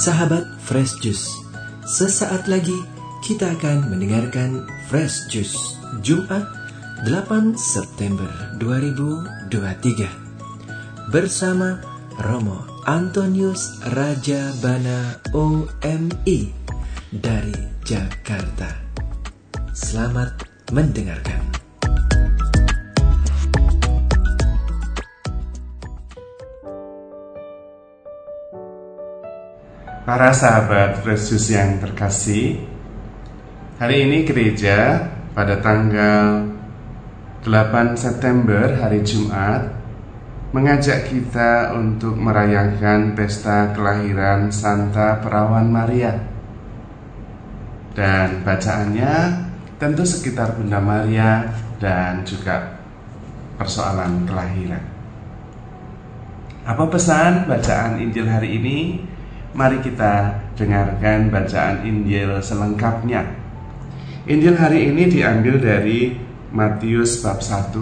Sahabat Fresh Juice, sesaat lagi kita akan mendengarkan Fresh Juice Jumat 8 September 2023 bersama Romo Antonius Raja Bana OMI dari Jakarta. Selamat mendengarkan. Para sahabat Yesus yang terkasih, hari ini gereja pada tanggal 8 September hari Jumat mengajak kita untuk merayakan pesta kelahiran Santa Perawan Maria. Dan bacaannya tentu sekitar Bunda Maria dan juga persoalan kelahiran. Apa pesan bacaan Injil hari ini? Mari kita dengarkan bacaan Injil selengkapnya. Injil hari ini diambil dari Matius bab 1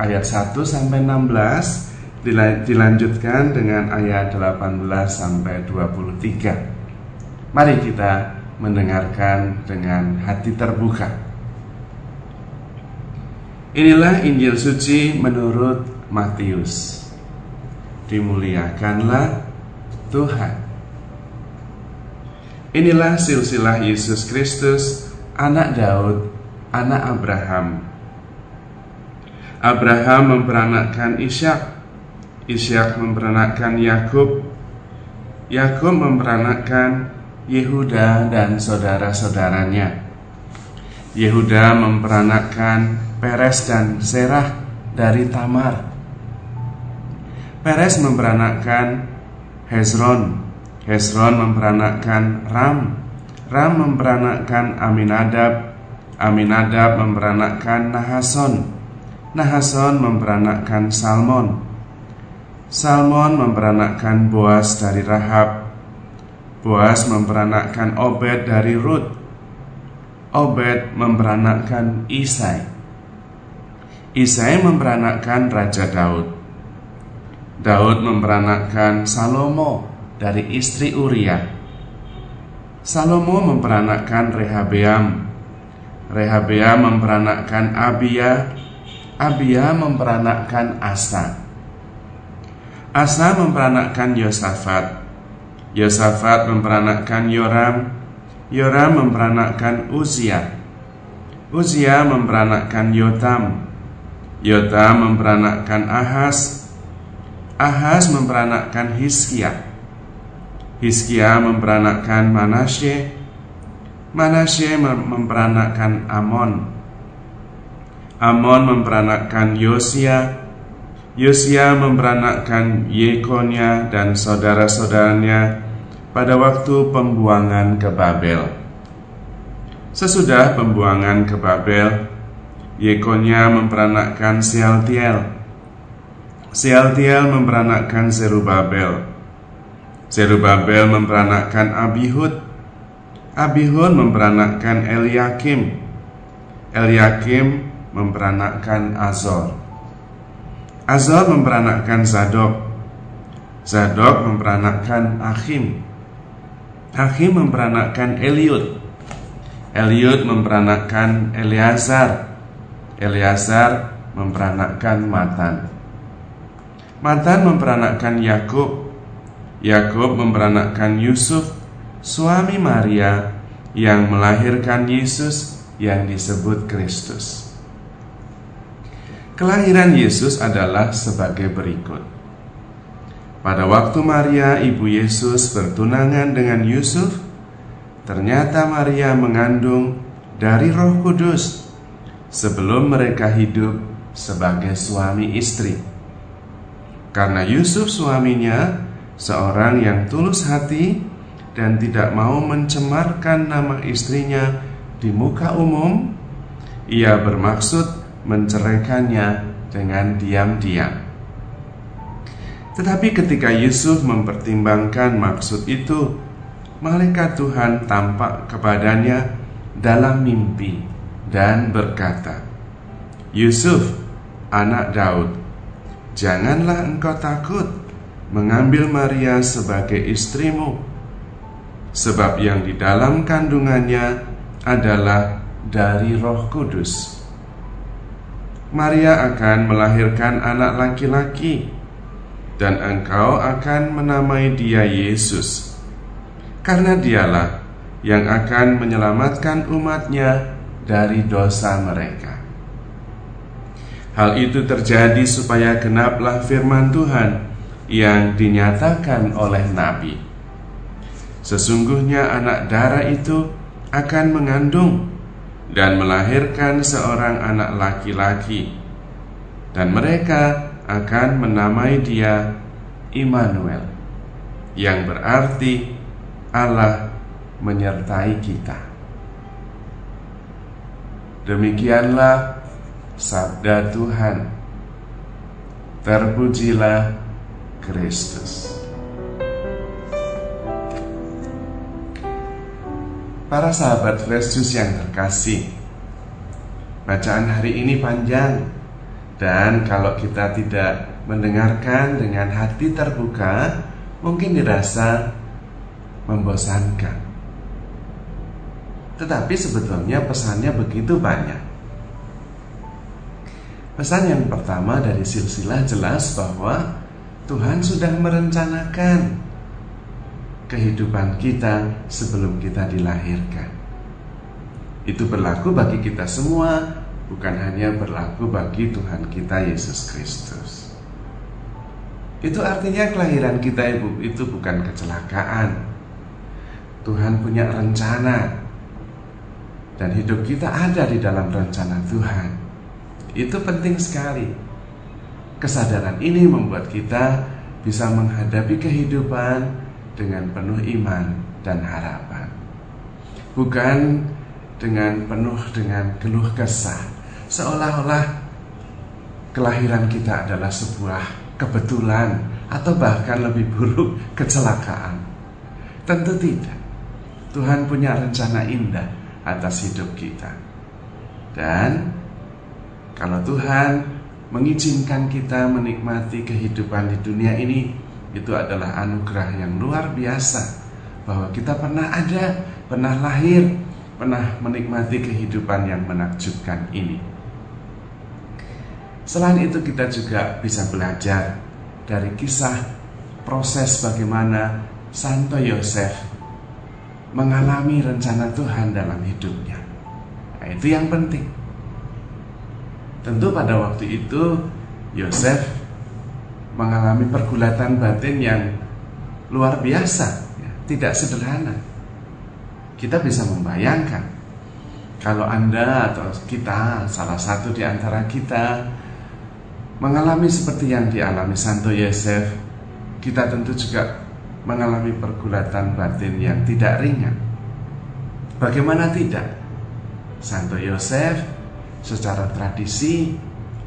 ayat 1 sampai 16 dilanjutkan dengan ayat 18 sampai 23. Mari kita mendengarkan dengan hati terbuka. Inilah Injil suci menurut Matius. Dimuliakanlah Tuhan. Inilah silsilah Yesus Kristus, anak Daud, anak Abraham. Abraham memperanakkan Ishak, Ishak memperanakkan Yakub, Yakub memperanakkan Yehuda dan saudara-saudaranya. Yehuda memperanakkan Peres dan Serah dari Tamar. Peres memperanakkan Hezron Hezron memperanakkan Ram. Ram memperanakkan Aminadab. Aminadab memperanakkan Nahason Nahason memperanakkan Salmon. Salmon memperanakkan Boas dari Rahab. Boas memperanakkan Obed dari Rut. Obed memperanakkan Isai. Isai memperanakkan Raja Daud. Daud memperanakkan Salomo dari istri Uria. Salomo memperanakkan Rehabeam. Rehabeam memperanakkan Abia. Abia memperanakkan Asa. Asa memperanakkan Yosafat. Yosafat memperanakkan Yoram. Yoram memperanakkan Uzia. Uzia memperanakkan Yotam. Yotam memperanakkan Ahas. Ahas memperanakkan Hiskia. Memperanakkan Manasye Manasye memperanakkan Amon Amon memperanakkan Yosia Yosia memperanakkan Yekonia dan saudara-saudaranya pada waktu pembuangan ke Babel. Sesudah pembuangan ke Babel, Yekonia memperanakkan Sealtiel. Sealtiel memperanakkan Zerubabel. Zerubabel memperanakkan Abihud Abihud memperanakkan Eliakim Eliakim memperanakkan Azor. Azor memperanakkan Zadok. Zadok memperanakkan Achim. Achim memperanakkan Eliud. Eliud memperanakkan Eleazar. Eleazar memperanakkan Matan. Matan memperanakkan Yakub Yakub memperanakkan Yusuf, suami Maria yang melahirkan Yesus yang disebut Kristus. Kelahiran Yesus adalah sebagai berikut. Pada waktu Maria, ibu Yesus, bertunangan dengan Yusuf, ternyata Maria mengandung dari Roh Kudus sebelum mereka hidup sebagai suami istri. Karena Yusuf suaminya seorang yang tulus hati dan tidak mau mencemarkan nama istrinya di muka umum, ia bermaksud menceraikannya dengan diam-diam. Tetapi ketika Yusuf mempertimbangkan maksud itu, malaikat Tuhan tampak kepadanya dalam mimpi dan berkata, "Yusuf, anak Daud, janganlah engkau takut mengambil Maria sebagai istrimu, sebab yang di dalam kandungannya adalah dari Roh Kudus. Maria akan melahirkan anak laki-laki, dan engkau akan menamai dia Yesus, karena dialah yang akan menyelamatkan umatnya dari dosa mereka. Hal itu terjadi supaya genaplah firman Tuhan yang dinyatakan oleh Nabi. Sesungguhnya anak darah itu akan mengandung dan melahirkan seorang anak laki-laki dan mereka akan menamai dia Immanuel yang berarti Allah menyertai kita. Demikianlah sabda Tuhan. Terpujilah Kristus. Para sahabat Juice yang terkasih Bacaan hari ini panjang. Dan kalau kita tidak mendengarkan dengan hati terbuka Mungkin dirasa membosankan. Tetapi sebetulnya pesannya begitu banyak. Pesan yang pertama dari silsilah jelas bahwa Tuhan sudah merencanakan kehidupan kita sebelum kita dilahirkan. Itu berlaku bagi kita semua, bukan hanya berlaku bagi Tuhan kita Yesus Kristus. Itu artinya kelahiran kita ibu itu bukan kecelakaan. Tuhan punya rencana dan hidup kita ada di dalam rencana Tuhan. Itu penting sekali. Kesadaran ini membuat kita bisa menghadapi kehidupan dengan penuh iman dan harapan. Bukan dengan penuh dengan keluh kesah, seolah-olah kelahiran kita adalah sebuah kebetulan atau bahkan lebih buruk kecelakaan. Tentu tidak. Tuhan punya rencana indah atas hidup kita. Dan kalau Tuhan mengizinkan kita menikmati kehidupan di dunia ini itu adalah anugerah yang luar biasa bahwa kita pernah ada, pernah lahir, pernah menikmati kehidupan yang menakjubkan ini. Selain itu kita juga bisa belajar dari kisah proses bagaimana Santo Yosef mengalami rencana Tuhan dalam hidupnya. Nah, itu yang penting. Tentu pada waktu itu Yosef mengalami pergulatan batin yang luar biasa, ya, tidak sederhana. Kita bisa membayangkan kalau Anda atau kita, salah satu di antara kita, mengalami seperti yang dialami Santo Yosef, kita tentu juga mengalami pergulatan batin yang tidak ringan. Bagaimana tidak? Santo Yosef secara tradisi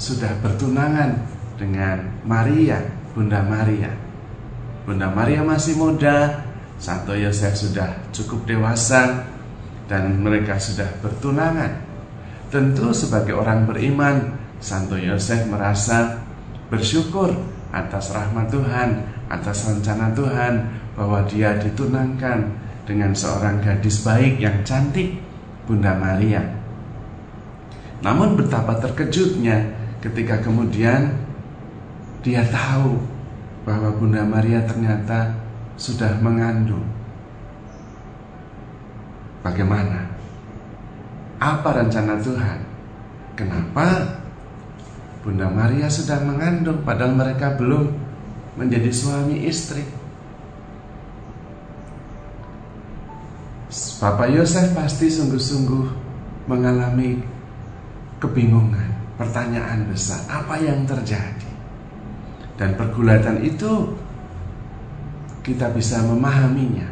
sudah bertunangan dengan Maria, Bunda Maria. Bunda Maria masih muda, Santo Yosef sudah cukup dewasa dan mereka sudah bertunangan. Tentu sebagai orang beriman, Santo Yosef merasa bersyukur atas rahmat Tuhan, atas rencana Tuhan bahwa dia ditunangkan dengan seorang gadis baik yang cantik, Bunda Maria. Namun betapa terkejutnya ketika kemudian dia tahu bahwa Bunda Maria ternyata sudah mengandung. Bagaimana? Apa rencana Tuhan? Kenapa Bunda Maria sudah mengandung padahal mereka belum menjadi suami istri? Bapak Yosef pasti sungguh-sungguh mengalami kebingungan, pertanyaan besar, apa yang terjadi? Dan pergulatan itu kita bisa memahaminya.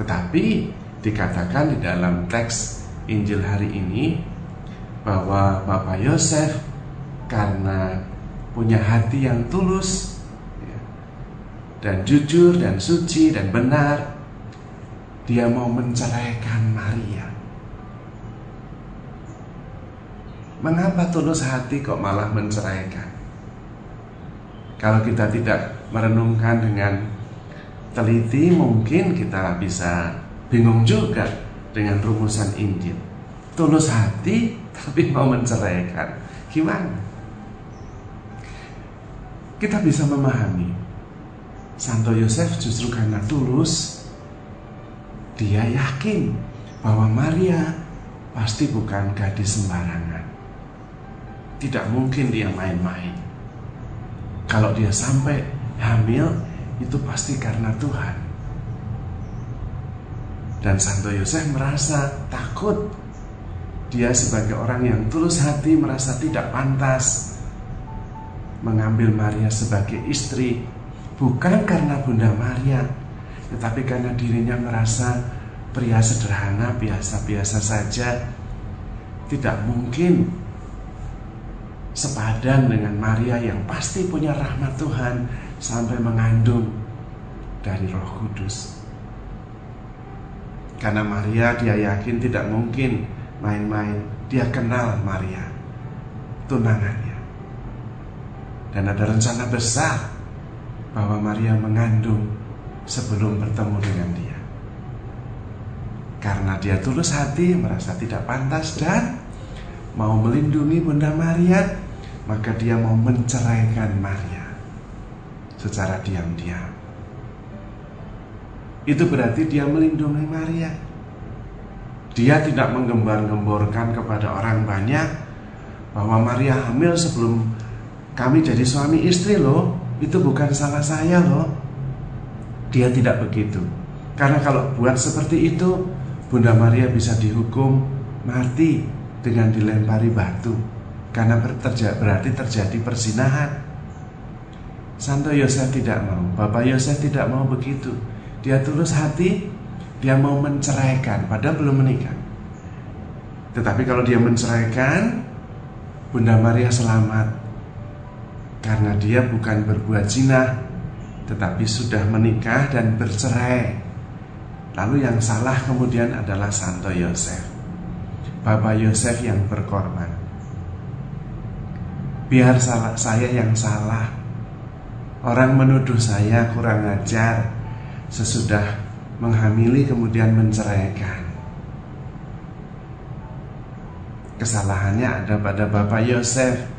Tetapi dikatakan di dalam teks Injil hari ini bahwa Bapak Yosef karena punya hati yang tulus ya, dan jujur dan suci dan benar dia mau menceraikan Maria. Mengapa tulus hati kok malah menceraikan? Kalau kita tidak merenungkan dengan teliti mungkin kita bisa bingung juga dengan rumusan Injil. Tulus hati tapi mau menceraikan. Gimana? Kita bisa memahami Santo Yosef justru karena tulus dia yakin bahwa Maria pasti bukan gadis sembarangan. Tidak mungkin dia main-main. Kalau dia sampai hamil itu pasti karena Tuhan. Dan Santo Yosef merasa takut. Dia sebagai orang yang tulus hati merasa tidak pantas mengambil Maria sebagai istri bukan karena Bunda Maria, tetapi karena dirinya merasa pria sederhana biasa-biasa saja tidak mungkin sepadan dengan Maria yang pasti punya rahmat Tuhan sampai mengandung dari Roh Kudus. Karena Maria dia yakin tidak mungkin main-main. Dia kenal Maria, tunangannya. Dan ada rencana besar bahwa Maria mengandung sebelum bertemu dengan dia. Karena dia tulus hati, merasa tidak pantas dan mau melindungi Bunda Maria, maka dia mau menceraikan Maria secara diam-diam. Itu berarti dia melindungi Maria. Dia tidak menggembar-gemborkan kepada orang banyak bahwa Maria hamil sebelum kami jadi suami istri loh. Itu bukan salah saya loh. Dia tidak begitu. Karena kalau buat seperti itu, Bunda Maria bisa dihukum mati dengan dilempari batu. Karena berterja, berarti terjadi persinahan. Santo Yosef tidak mau, Bapak Yosef tidak mau begitu. Dia tulus hati, dia mau menceraikan, padahal belum menikah. Tetapi kalau dia menceraikan, Bunda Maria selamat karena dia bukan berbuat zina, tetapi sudah menikah dan bercerai. Lalu yang salah kemudian adalah Santo Yosef. Bapak Yosef yang berkorban. Biar salah saya yang salah, Orang menuduh saya kurang ajar sesudah menghamili kemudian menceraikan. Kesalahannya ada pada Bapak Yosef.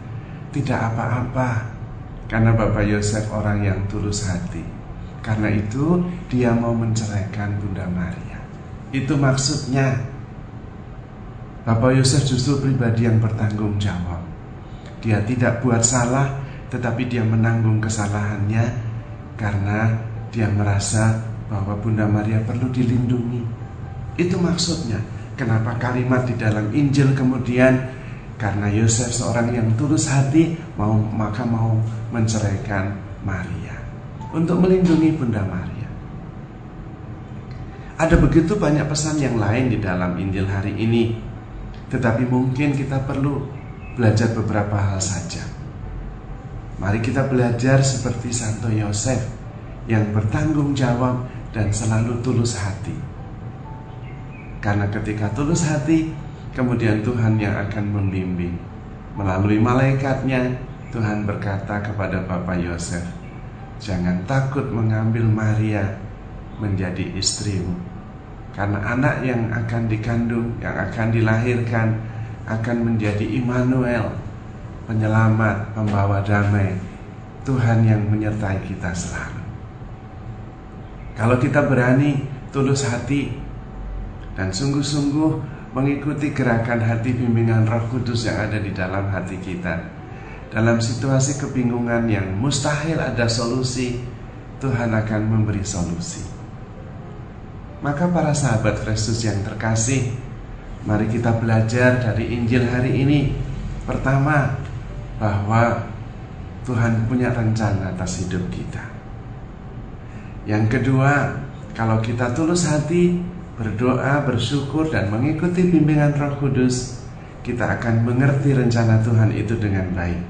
Tidak apa-apa karena Bapak Yosef orang yang tulus hati. Karena itu dia mau menceraikan Bunda Maria. Itu maksudnya. Bapak Yosef justru pribadi yang bertanggung jawab. Dia tidak buat salah, tetapi dia menanggung kesalahannya karena dia merasa bahwa Bunda Maria perlu dilindungi. Itu maksudnya. Kenapa kalimat di dalam Injil kemudian karena Yosef seorang yang tulus hati mau maka mau menceraikan Maria untuk melindungi Bunda Maria. Ada begitu banyak pesan yang lain di dalam Injil hari ini. Tetapi mungkin kita perlu belajar beberapa hal saja. Mari kita belajar seperti Santo Yosef yang bertanggung jawab dan selalu tulus hati. Karena ketika tulus hati, kemudian Tuhan yang akan membimbing. Melalui malaikatnya, Tuhan berkata kepada Bapak Yosef, Jangan takut mengambil Maria menjadi istrimu. Karena anak yang akan dikandung, yang akan dilahirkan, akan menjadi Immanuel, penyelamat, pembawa damai, Tuhan yang menyertai kita selalu. Kalau kita berani, tulus hati, dan sungguh-sungguh mengikuti gerakan hati bimbingan Roh Kudus yang ada di dalam hati kita, dalam situasi kebingungan yang mustahil ada solusi, Tuhan akan memberi solusi. Maka para sahabat Kristus yang terkasih, mari kita belajar dari Injil hari ini. Pertama, bahwa Tuhan punya rencana atas hidup kita. Yang kedua, kalau kita tulus hati, berdoa, bersyukur, dan mengikuti bimbingan Roh Kudus, kita akan mengerti rencana Tuhan itu dengan baik,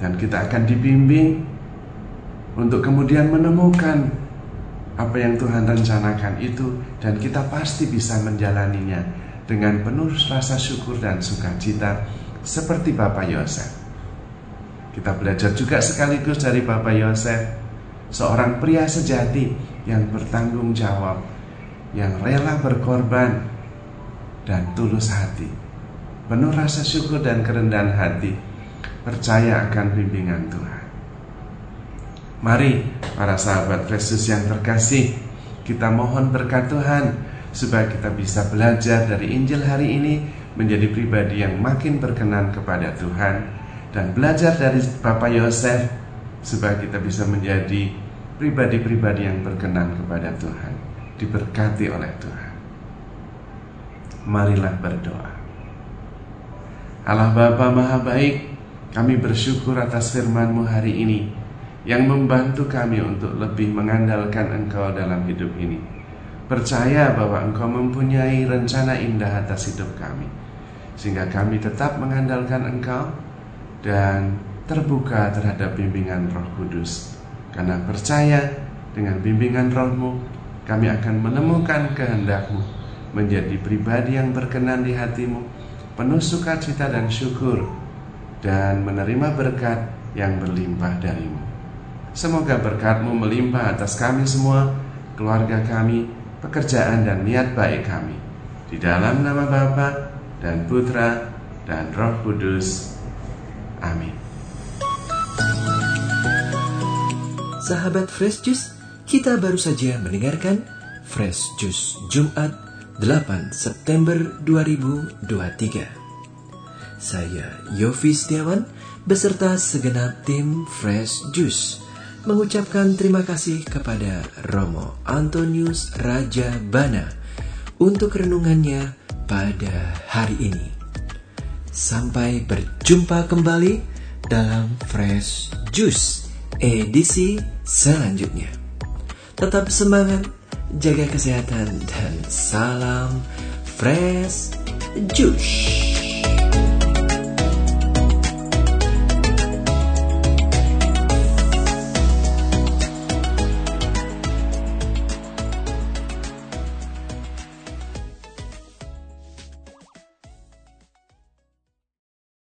dan kita akan dibimbing untuk kemudian menemukan apa yang Tuhan rencanakan itu, dan kita pasti bisa menjalaninya dengan penuh rasa syukur dan sukacita seperti Bapak Yosef. Kita belajar juga sekaligus dari Bapak Yosef seorang pria sejati yang bertanggung jawab, yang rela berkorban dan tulus hati, penuh rasa syukur dan kerendahan hati, percaya akan bimbingan Tuhan. Mari para sahabat Yesus yang terkasih, kita mohon berkat Tuhan supaya kita bisa belajar dari Injil hari ini menjadi pribadi yang makin berkenan kepada Tuhan dan belajar dari Bapak Yosef supaya kita bisa menjadi pribadi-pribadi yang berkenan kepada Tuhan, diberkati oleh Tuhan. Marilah berdoa. Allah Bapa Maha Baik, kami bersyukur atas firman-Mu hari ini yang membantu kami untuk lebih mengandalkan Engkau dalam hidup ini. Percaya bahwa Engkau mempunyai rencana indah atas hidup kami, sehingga kami tetap mengandalkan Engkau dan terbuka terhadap bimbingan Roh Kudus. Karena percaya dengan bimbingan Rohmu, kami akan menemukan kehendakmu menjadi pribadi yang berkenan di hatimu, penuh sukacita dan syukur, dan menerima berkat yang berlimpah darimu. Semoga berkatmu melimpah atas kami semua, keluarga kami, pekerjaan dan niat baik kami. Di dalam nama Bapa dan Putra dan Roh Kudus. Amin. Sahabat Fresh Juice, kita baru saja mendengarkan Fresh Juice Jumat 8 September 2023. Saya Yofi Setiawan beserta segenap tim Fresh Juice mengucapkan terima kasih kepada Romo Antonius Raja Bana untuk renungannya pada hari ini. Sampai berjumpa kembali dalam Fresh Juice edisi selanjutnya. Tetap semangat, jaga kesehatan, dan salam fresh juice.